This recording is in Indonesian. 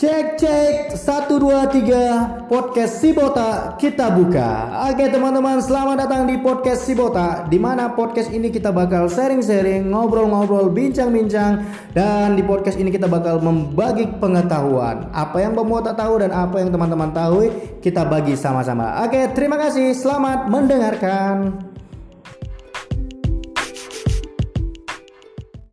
Cek cek 123 podcast Sibota kita buka. Oke teman-teman selamat datang di podcast Sibota di mana podcast ini kita bakal sharing-sharing, ngobrol-ngobrol, bincang-bincang dan di podcast ini kita bakal membagi pengetahuan. Apa yang pemuat tak tahu dan apa yang teman-teman tahu kita bagi sama-sama. Oke terima kasih selamat mendengarkan.